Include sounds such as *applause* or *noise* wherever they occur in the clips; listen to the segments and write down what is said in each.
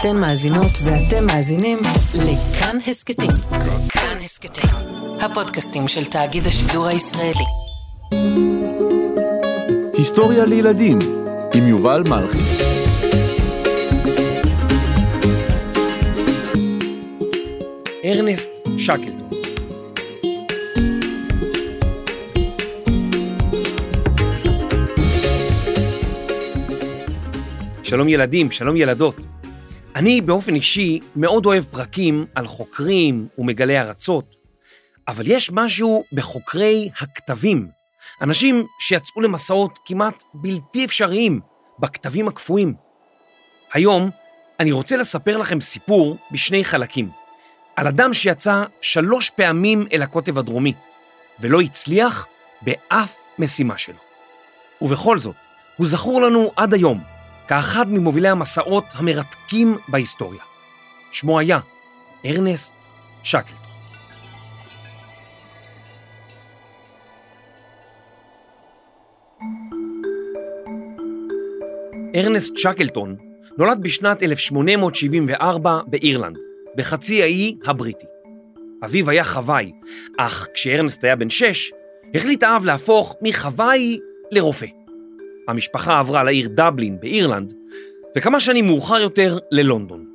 אתן מאזינות ואתם מאזינים לכאן הסכתים. כאן הסכתים, הפודקאסטים של תאגיד השידור הישראלי. היסטוריה לילדים עם יובל מלכי. ארנסט שקלטון. שלום ילדים, שלום ילדות. אני באופן אישי מאוד אוהב פרקים על חוקרים ומגלי ארצות, אבל יש משהו בחוקרי הכתבים, אנשים שיצאו למסעות כמעט בלתי אפשריים בכתבים הקפואים. היום אני רוצה לספר לכם סיפור בשני חלקים, על אדם שיצא שלוש פעמים אל הקוטב הדרומי, ולא הצליח באף משימה שלו. ובכל זאת, הוא זכור לנו עד היום כאחד ממובילי המסעות המרתקים בהיסטוריה. שמו היה ארנסט שקלטון. ארנסט שקלטון נולד בשנת 1874 באירלנד, בחצי האי הבריטי. אביו היה חוואי, אך כשארנסט היה בן שש, החליט האב להפוך מחוואי לרופא. המשפחה עברה לעיר דבלין באירלנד, וכמה שנים מאוחר יותר ללונדון.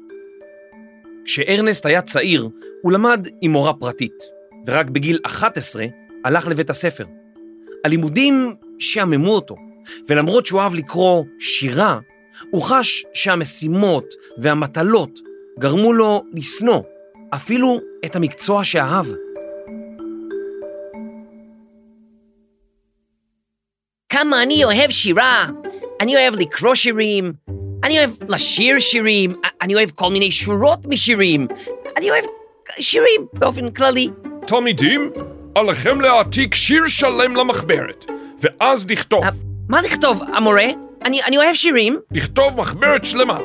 כשארנסט היה צעיר, הוא למד עם מורה פרטית, ורק בגיל 11 הלך לבית הספר. הלימודים שעממו אותו, ולמרות שהוא אהב לקרוא שירה, הוא חש שהמשימות והמטלות גרמו לו לשנוא אפילו את המקצוע שאהב. כמה אני אוהב שירה, אני אוהב לקרוא שירים, אני אוהב לשיר שירים, אני אוהב כל מיני שורות משירים, אני אוהב שירים באופן כללי. תלמידים, עליכם להעתיק שיר שלם למחברת, ואז לכתוב. מה לכתוב, המורה? אני, אני אוהב שירים. לכתוב מחברת שלמה,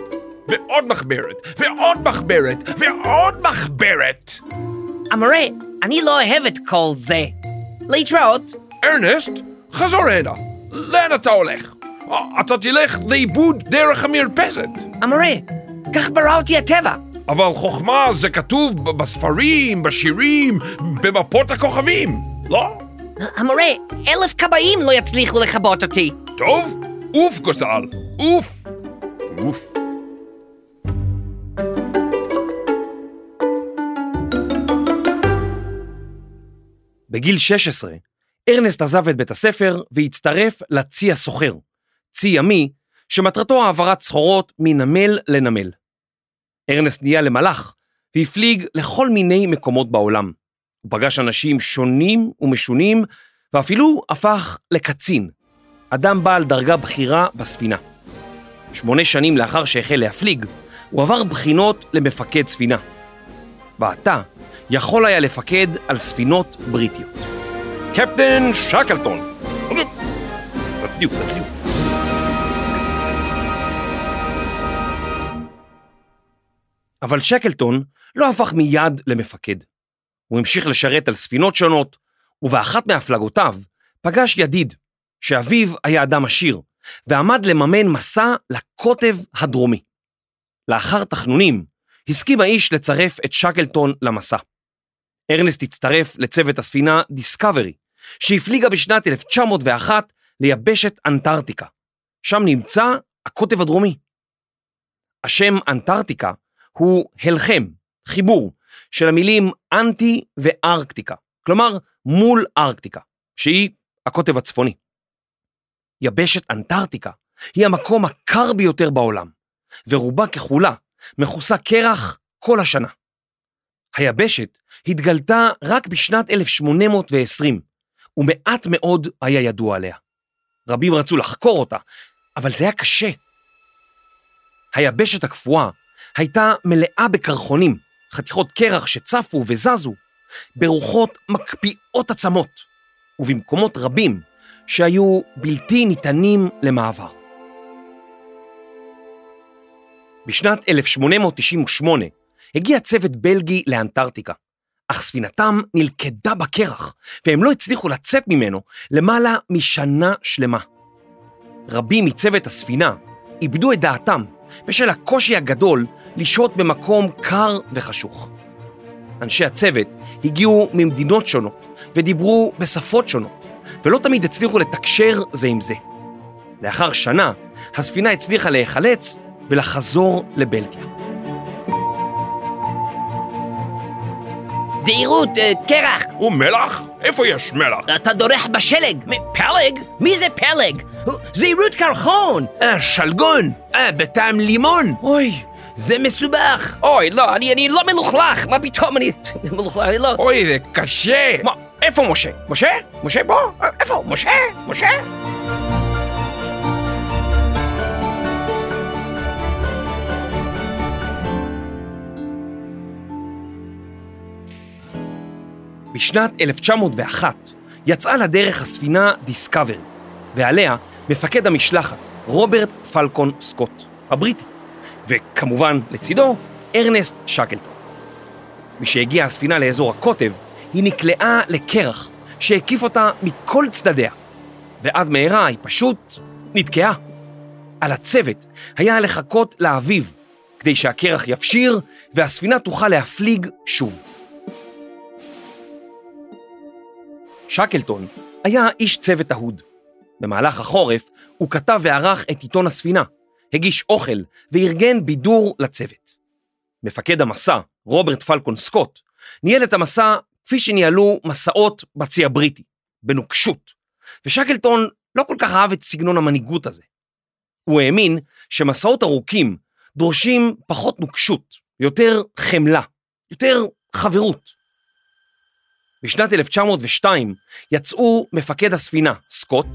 ועוד מחברת, ועוד מחברת, ועוד מחברת. המורה, אני לא אוהב את כל זה. להתראות. ארנסט, חזור הנה. לאן אתה הולך? אתה תלך לאיבוד דרך המרפסת. המורה, כך ברא אותי הטבע. אבל חוכמה זה כתוב בספרים, בשירים, במפות הכוכבים, לא? המורה, אלף כבאים לא יצליחו לכבות אותי. טוב, אוף גוזל, אוף. אוף. בגיל 16, ארנסט עזב את בית הספר והצטרף לצי הסוחר, צי ימי, שמטרתו העברת סחורות מנמל לנמל. ארנסט נהיה למלח והפליג לכל מיני מקומות בעולם. הוא פגש אנשים שונים ומשונים, ואפילו הפך לקצין, אדם בעל דרגה בכירה בספינה. שמונה שנים לאחר שהחל להפליג, הוא עבר בחינות למפקד ספינה. ועתה יכול היה לפקד על ספינות בריטיות. קפטן שקלטון! תצדיעו, תצדיעו. אבל שקלטון לא הפך מיד למפקד. הוא המשיך לשרת על ספינות שונות, ובאחת מהפלגותיו פגש ידיד, שאביו היה אדם עשיר, ועמד לממן מסע לקוטב הדרומי. לאחר תחנונים, הסכים האיש לצרף את שקלטון למסע. ארנסט הצטרף לצוות הספינה דיסקאברי, שהפליגה בשנת 1901 ליבשת אנטארקטיקה. שם נמצא הקוטב הדרומי. השם אנטארקטיקה הוא הלחם, חיבור, של המילים אנטי וארקטיקה, כלומר מול ארקטיקה, שהיא הקוטב הצפוני. יבשת אנטארקטיקה היא המקום הקר ביותר בעולם, ורובה ככולה מכוסה קרח כל השנה. היבשת התגלתה רק בשנת 1820, ומעט מאוד היה ידוע עליה. רבים רצו לחקור אותה, אבל זה היה קשה. היבשת הקפואה הייתה מלאה בקרחונים, חתיכות קרח שצפו וזזו, ברוחות מקפיאות עצמות, ובמקומות רבים שהיו בלתי ניתנים למעבר. בשנת 1898 הגיע צוות בלגי לאנטארקטיקה, אך ספינתם נלכדה בקרח, והם לא הצליחו לצאת ממנו למעלה משנה שלמה. רבים מצוות הספינה איבדו את דעתם בשל הקושי הגדול לשהות במקום קר וחשוך. אנשי הצוות הגיעו ממדינות שונות ודיברו בשפות שונות, ולא תמיד הצליחו לתקשר זה עם זה. לאחר שנה, הספינה הצליחה להיחלץ ולחזור לבלגיה. זהירות, אה, קרח, ומלח? איפה יש מלח? אתה דורך בשלג. פלג? מי זה פלג? זהירות קרחון! אה, שלגון! אה, בטעם לימון! אוי, זה מסובך! אוי, לא, אני, אני לא מלוכלך! מה פתאום אני *laughs* מלוכלך? אני לא... אוי, זה קשה. מה, איפה משה? משה? משה בוא? איפה? משה? משה? בשנת 1901 יצאה לדרך הספינה דיסקאבר, ועליה מפקד המשלחת, רוברט פלקון סקוט, הבריטי, וכמובן לצידו, ארנסט שקלטון. משהגיעה הספינה לאזור הקוטב, היא נקלעה לקרח שהקיף אותה מכל צדדיה, ועד מהרה היא פשוט נתקעה. על הצוות היה לחכות לאביב, כדי שהקרח יפשיר והספינה תוכל להפליג שוב. שקלטון היה איש צוות אהוד. במהלך החורף הוא כתב וערך את עיתון הספינה, הגיש אוכל וארגן בידור לצוות. מפקד המסע, רוברט פלקון סקוט, ניהל את המסע כפי שניהלו מסעות בצי הבריטי, בנוקשות, ושקלטון לא כל כך אהב את סגנון המנהיגות הזה. הוא האמין שמסעות ארוכים דורשים פחות נוקשות, יותר חמלה, יותר חברות. בשנת 1902 יצאו מפקד הספינה, סקוט,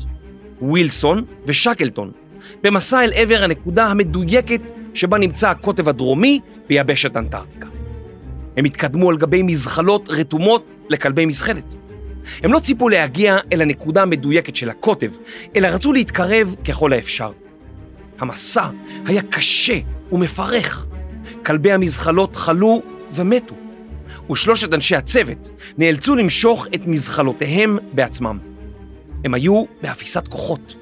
ווילסון ושקלטון, במסע אל עבר הנקודה המדויקת שבה נמצא הקוטב הדרומי ביבשת אנטארקטיקה. הם התקדמו על גבי מזחלות רתומות לכלבי מזחלת. הם לא ציפו להגיע אל הנקודה המדויקת של הקוטב, אלא רצו להתקרב ככל האפשר. המסע היה קשה ומפרך. כלבי המזחלות חלו ומתו, ושלושת אנשי הצוות נאלצו למשוך את מזחלותיהם בעצמם. הם היו באפיסת כוחות.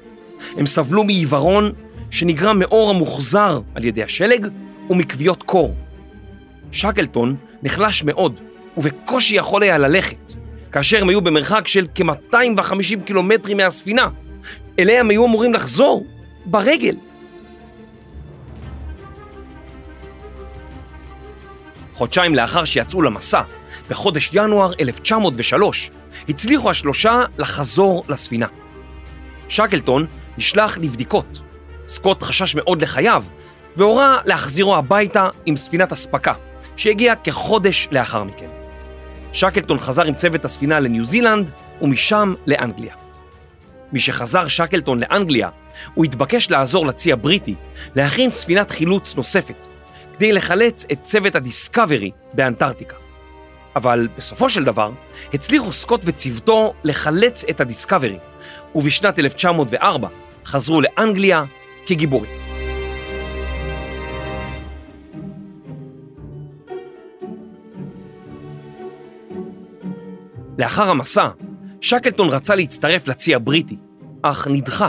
הם סבלו מעיוורון שנגרם מאור המוחזר על ידי השלג ומכוויות קור. שקלטון נחלש מאוד, ובקושי יכול היה ללכת, כאשר הם היו במרחק של כ-250 קילומטרים מהספינה, אליה הם היו אמורים לחזור ברגל. חודשיים לאחר שיצאו למסע, בחודש ינואר 1903, הצליחו השלושה לחזור לספינה. שקלטון נשלח לבדיקות. סקוט חשש מאוד לחייו, והורה להחזירו הביתה עם ספינת אספקה, שהגיעה כחודש לאחר מכן. שקלטון חזר עם צוות הספינה לניו זילנד, ומשם לאנגליה. משחזר שקלטון לאנגליה, הוא התבקש לעזור לצי הבריטי להכין ספינת חילוץ נוספת, כדי לחלץ את צוות הדיסקאברי באנטארקטיקה. אבל בסופו של דבר, הצליחו סקוט וצוותו לחלץ את הדיסקאברי, ובשנת 1904 חזרו לאנגליה כגיבורים. לאחר המסע, שקלטון רצה להצטרף לצי הבריטי, אך נדחה,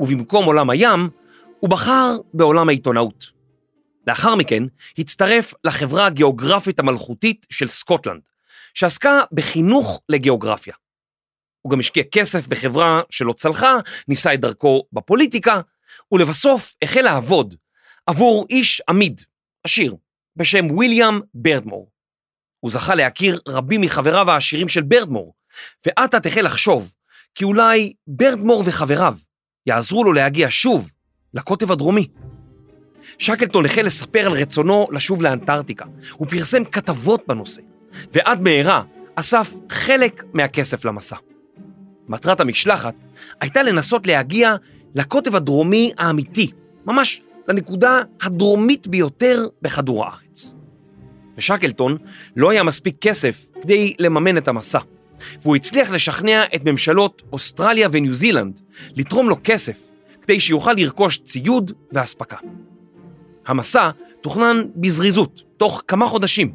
ובמקום עולם הים, הוא בחר בעולם העיתונאות. לאחר מכן הצטרף לחברה הגיאוגרפית המלכותית של סקוטלנד, שעסקה בחינוך לגיאוגרפיה. הוא גם השקיע כסף בחברה שלא צלחה, ניסה את דרכו בפוליטיקה, ולבסוף החל לעבוד עבור איש עמיד, עשיר, בשם ויליאם ברדמור. הוא זכה להכיר רבים מחבריו העשירים של ברדמור, ואט-אט החל לחשוב כי אולי ברדמור וחבריו יעזרו לו להגיע שוב לקוטב הדרומי. שקלטון החל לספר על רצונו לשוב לאנטארקטיקה. הוא פרסם כתבות בנושא, ועד מהרה אסף חלק מהכסף למסע. מטרת המשלחת הייתה לנסות להגיע לקוטב הדרומי האמיתי, ממש לנקודה הדרומית ביותר בכדור הארץ. לשקלטון לא היה מספיק כסף כדי לממן את המסע, והוא הצליח לשכנע את ממשלות אוסטרליה וניו זילנד לתרום לו כסף כדי שיוכל לרכוש ציוד ואספקה. המסע תוכנן בזריזות, תוך כמה חודשים.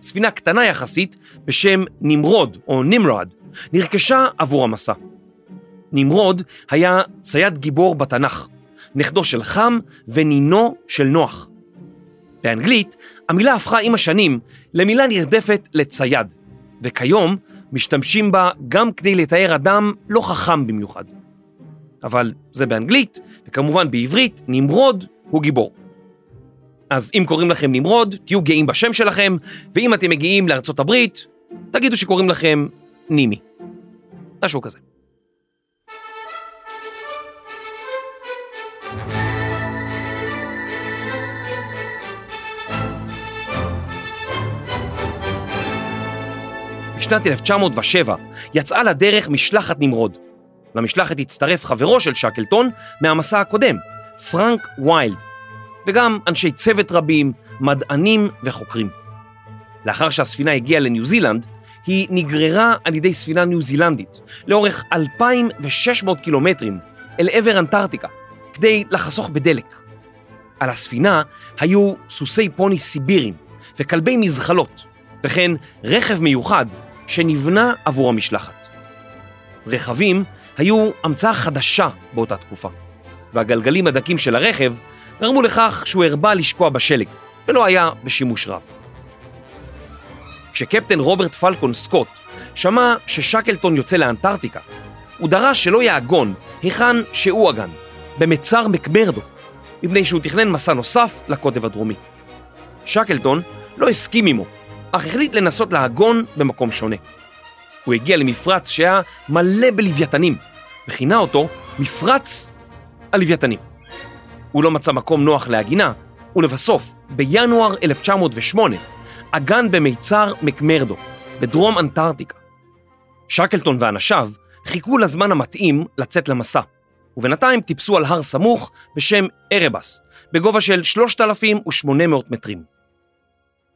ספינה קטנה יחסית בשם נמרוד או נמרד נרכשה עבור המסע. נמרוד היה צייד גיבור בתנ"ך, נכדו של חם ונינו של נוח. באנגלית המילה הפכה עם השנים למילה נרדפת לצייד, וכיום משתמשים בה גם כדי לתאר אדם לא חכם במיוחד. אבל זה באנגלית, וכמובן בעברית, נמרוד הוא גיבור. אז אם קוראים לכם נמרוד, תהיו גאים בשם שלכם, ואם אתם מגיעים לארצות הברית, תגידו שקוראים לכם נימי. משהו כזה. בשנת 1907 יצאה לדרך משלחת נמרוד. למשלחת הצטרף חברו של שקלטון מהמסע הקודם, פרנק ויילד, וגם אנשי צוות רבים, מדענים וחוקרים. לאחר שהספינה הגיעה לניו זילנד, היא נגררה על ידי ספינה ניו זילנדית לאורך 2,600 קילומטרים אל עבר אנטארקטיקה, כדי לחסוך בדלק. על הספינה היו סוסי פוני סיבירים וכלבי מזחלות, וכן רכב מיוחד שנבנה עבור המשלחת. רכבים היו המצאה חדשה באותה תקופה, והגלגלים הדקים של הרכב גרמו לכך שהוא הרבה לשקוע בשלג, ולא היה בשימוש רב. כשקפטן רוברט פלקון סקוט שמע ששקלטון יוצא לאנטארקטיקה, הוא דרש שלא יעגון היכן שהוא אגן, במצר מקמרדו, מפני שהוא תכנן מסע נוסף לקוטב הדרומי. שקלטון לא הסכים עמו, אך החליט לנסות להגון במקום שונה. הוא הגיע למפרץ שהיה מלא בלוויתנים, וכינה אותו מפרץ הלוויתנים. הוא לא מצא מקום נוח להגינה, ולבסוף, בינואר 1908, אגן במיצר מקמרדו, בדרום אנטארקטיקה. שקלטון ואנשיו חיכו לזמן המתאים לצאת למסע, ובינתיים טיפסו על הר סמוך בשם ארבס, בגובה של 3,800 מטרים.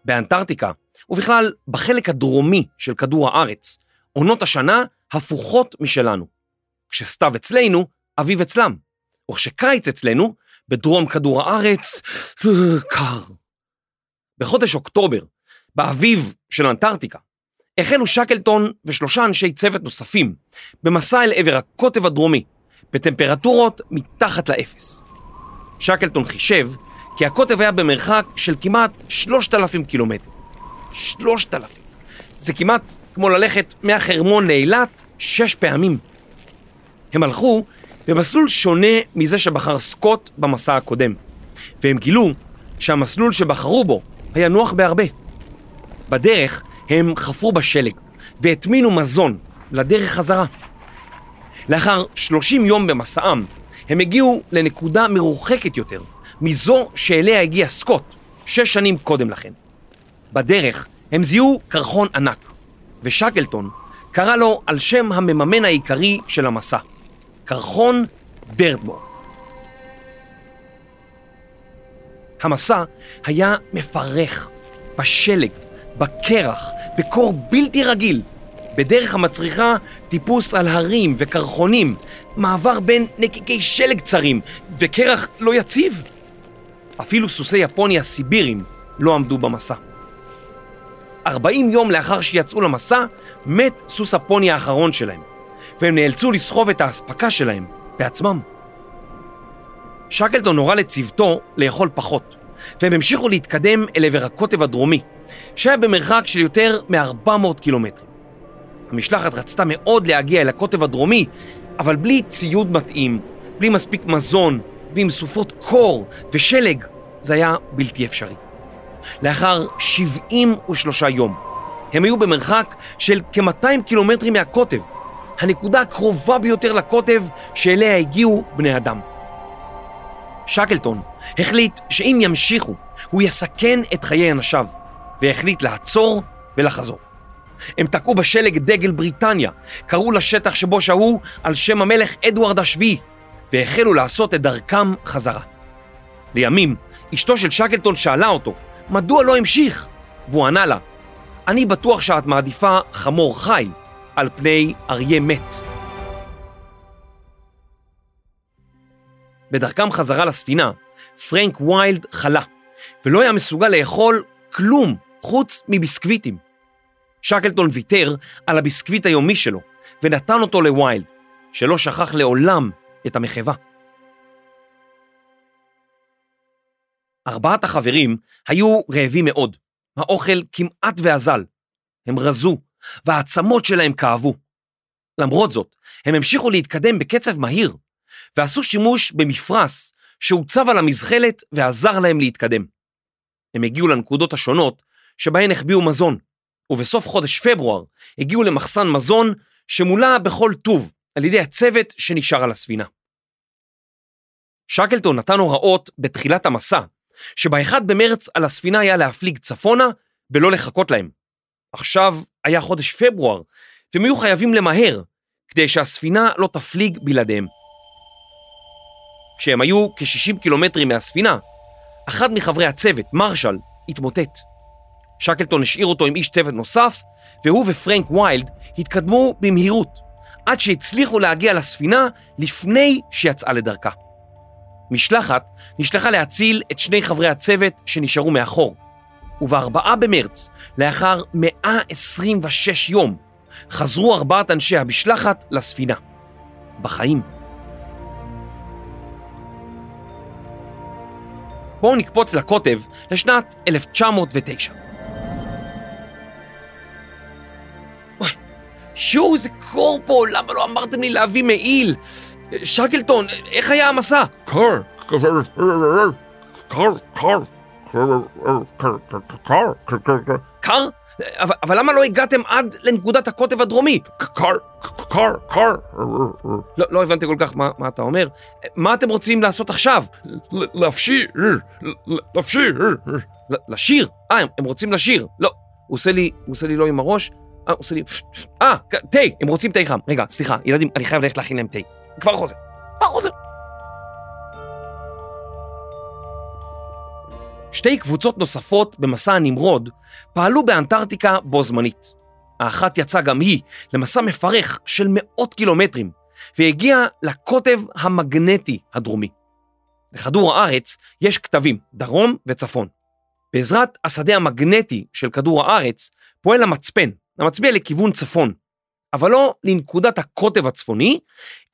באנטארקטיקה, ובכלל בחלק הדרומי של כדור הארץ, עונות השנה הפוכות משלנו. כשסתיו אצלנו, אביב אצלם, וכשקיץ אצלנו, בדרום כדור הארץ, קר. בחודש אוקטובר, באביב של אנטארקטיקה, החלו שקלטון ושלושה אנשי צוות נוספים במסע אל עבר הקוטב הדרומי, בטמפרטורות מתחת לאפס. שקלטון חישב כי הקוטב היה במרחק של כמעט 3,000 קילומטר. 3,000. זה כמעט כמו ללכת מהחרמון לאילת שש פעמים. הם הלכו במסלול שונה מזה שבחר סקוט במסע הקודם, והם גילו שהמסלול שבחרו בו היה נוח בהרבה. בדרך הם חפרו בשלג והטמינו מזון לדרך חזרה. לאחר 30 יום במסעם, הם הגיעו לנקודה מרוחקת יותר מזו שאליה הגיע סקוט שש שנים קודם לכן. בדרך הם זיהו קרחון ענק, ושקלטון קרא לו על שם המממן העיקרי של המסע, קרחון ברדמור. המסע היה מפרך, בשלג, בקרח, בקור בלתי רגיל, בדרך המצריכה טיפוס על הרים וקרחונים, מעבר בין נקיקי שלג צרים וקרח לא יציב. אפילו סוסי יפוני הסיבירים לא עמדו במסע. 40 יום לאחר שיצאו למסע, מת סוס הפוני האחרון שלהם, והם נאלצו לסחוב את האספקה שלהם בעצמם. שקלטון הורה לצוותו לאכול פחות, והם המשיכו להתקדם אל עבר הקוטב הדרומי, שהיה במרחק של יותר מ-400 קילומטרים. המשלחת רצתה מאוד להגיע אל הקוטב הדרומי, אבל בלי ציוד מתאים, בלי מספיק מזון ועם סופות קור ושלג, זה היה בלתי אפשרי. לאחר 73 יום, הם היו במרחק של כ-200 קילומטרים מהקוטב, הנקודה הקרובה ביותר לקוטב שאליה הגיעו בני אדם. שקלטון החליט שאם ימשיכו, הוא יסכן את חיי אנשיו, והחליט לעצור ולחזור. הם תקעו בשלג דגל בריטניה, קראו לשטח שבו שהו על שם המלך אדוארד השביעי, והחלו לעשות את דרכם חזרה. לימים, אשתו של שקלטון שאלה אותו, מדוע לא המשיך? והוא ענה לה, אני בטוח שאת מעדיפה חמור חי על פני אריה מת. בדרכם חזרה לספינה, פרנק ויילד חלה, ולא היה מסוגל לאכול כלום חוץ מביסקוויטים. שקלטון ויתר על הביסקוויט היומי שלו, ונתן אותו לוויילד, שלא שכח לעולם את המחווה. ארבעת החברים היו רעבים מאוד. האוכל כמעט ואזל. הם רזו, והעצמות שלהם כאבו. למרות זאת, הם המשיכו להתקדם בקצב מהיר, ועשו שימוש במפרש שהוצב על המזחלת ועזר להם להתקדם. הם הגיעו לנקודות השונות שבהן החביאו מזון, ובסוף חודש פברואר הגיעו למחסן מזון שמולא בכל טוב על ידי הצוות שנשאר על הספינה. שקלטון נתן הוראות בתחילת המסע, שב-1 במרץ על הספינה היה להפליג צפונה ולא לחכות להם. עכשיו היה חודש פברואר, והם היו חייבים למהר, כדי שהספינה לא תפליג בלעדיהם. כשהם היו כ-60 קילומטרים מהספינה, אחד מחברי הצוות, מרשל, התמוטט. שקלטון השאיר אותו עם איש צוות נוסף, והוא ופרנק ויילד התקדמו במהירות, עד שהצליחו להגיע לספינה לפני שיצאה לדרכה. משלחת נשלחה להציל את שני חברי הצוות שנשארו מאחור, וב-4 במרץ, לאחר 126 יום, חזרו ארבעת אנשי המשלחת לספינה. בחיים. בואו נקפוץ לקוטב לשנת 1909. אוי, שואו, איזה קור פה, למה לא אמרתם לי להביא מעיל? שקלטון, איך היה המסע? קר, קר, קר, קר, קר, קר? אבל, אבל למה לא הגעתם עד לנקודת הקוטב הדרומי? קר, קר, קר, לא, לא הבנתי כל כך מה, אתה אומר. מה אתם רוצים לעשות עכשיו? להפשיר, להפשיר, לשיר? אה, הם רוצים לשיר. לא, הוא עושה לי, הוא עושה לי לא עם הראש. אה, הוא עושה לי... אה, תה, הם רוצים תה חם. רגע, סליחה, ילדים, אני חייב ללכת להכין להם תה. כבר חוזר. כבר חוזר. שתי קבוצות נוספות במסע הנמרוד פעלו באנטארקטיקה בו זמנית. האחת יצאה גם היא למסע מפרך של מאות קילומטרים, והגיעה לקוטב המגנטי הדרומי. לכדור הארץ יש כתבים, דרום וצפון. בעזרת השדה המגנטי של כדור הארץ פועל המצפן, המצביע לכיוון צפון, אבל לא לנקודת הקוטב הצפוני,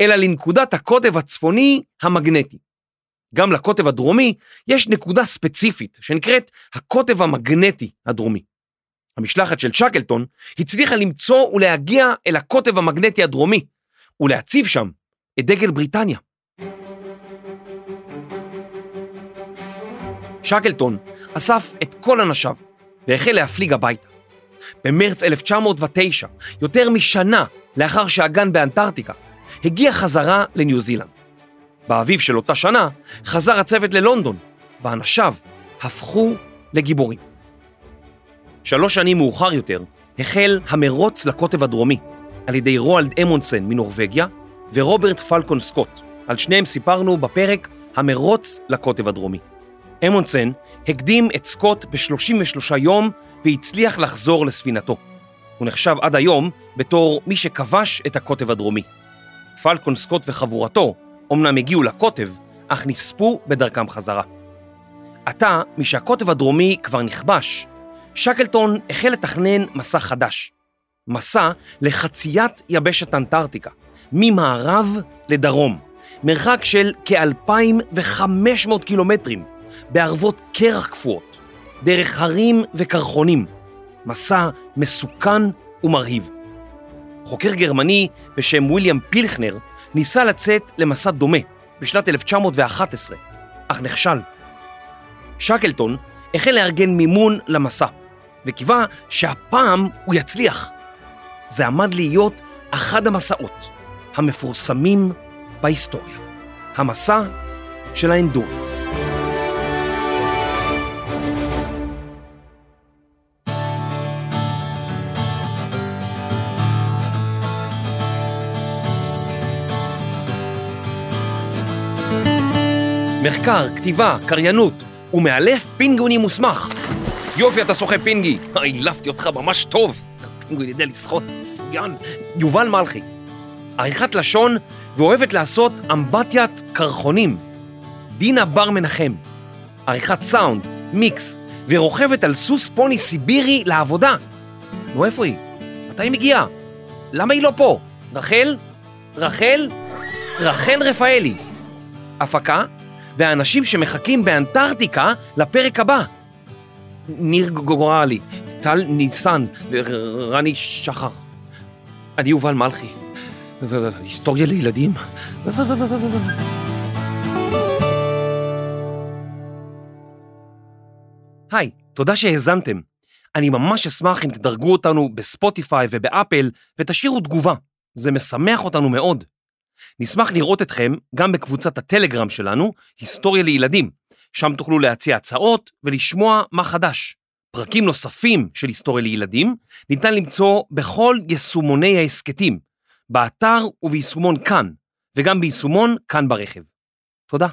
אלא לנקודת הקוטב הצפוני המגנטי. גם לקוטב הדרומי יש נקודה ספציפית שנקראת הקוטב המגנטי הדרומי. המשלחת של צ'קלטון הצליחה למצוא ולהגיע אל הקוטב המגנטי הדרומי ולהציב שם את דגל בריטניה. שקלטון אסף את כל אנשיו והחל להפליג הביתה. במרץ 1909, יותר משנה לאחר שהגן באנטארקטיקה, הגיע חזרה לניו זילנד. באביב של אותה שנה חזר הצוות ללונדון, ואנשיו הפכו לגיבורים. שלוש שנים מאוחר יותר החל המרוץ לקוטב הדרומי על ידי רואלד אמונסן מנורבגיה ורוברט פלקון סקוט. על שניהם סיפרנו בפרק המרוץ לקוטב הדרומי. אמונסן הקדים את סקוט ב-33 יום והצליח לחזור לספינתו. הוא נחשב עד היום בתור מי שכבש את הקוטב הדרומי. פלקון סקוט וחבורתו אמנם הגיעו לקוטב, אך נספו בדרכם חזרה. עתה, משהקוטב הדרומי כבר נכבש, שקלטון החל לתכנן מסע חדש. מסע לחציית יבשת אנטארקטיקה, ממערב לדרום, מרחק של כ-2,500 קילומטרים, בערבות קרח קפואות, דרך הרים וקרחונים, מסע מסוכן ומרהיב. חוקר גרמני בשם ויליאם פילכנר ניסה לצאת למסע דומה בשנת 1911, אך נכשל. שקלטון החל לארגן מימון למסע, וקיווה שהפעם הוא יצליח. זה עמד להיות אחד המסעות המפורסמים בהיסטוריה, המסע של האנדורנס. מחקר, כתיבה, קריינות, ומאלף פינגוני מוסמך. יופי, אתה שוחה פינגי. העלפתי אותך ממש טוב. פינגוני יודע לשחות, מצוין. יובל מלכי. עריכת לשון ואוהבת לעשות אמבטיית קרחונים. דינה בר מנחם. עריכת סאונד, מיקס, ורוכבת על סוס פוני סיבירי לעבודה. נו, איפה היא? מתי היא מגיעה? למה היא לא פה? רחל? רחל? רחל רפאלי. הפקה, והאנשים שמחכים באנטארקטיקה לפרק הבא. ניר גורלי, טל ניסן ורני שחר. אני יובל מלכי. היסטוריה לילדים. היי, תודה שהאזנתם. אני ממש אשמח אם תדרגו אותנו בספוטיפיי ובאפל ותשאירו תגובה, זה משמח אותנו מאוד. נשמח לראות אתכם גם בקבוצת הטלגרם שלנו, היסטוריה לילדים, שם תוכלו להציע הצעות ולשמוע מה חדש. פרקים נוספים של היסטוריה לילדים ניתן למצוא בכל יישומוני ההסכתים, באתר וביישומון כאן, וגם ביישומון כאן ברכב. תודה.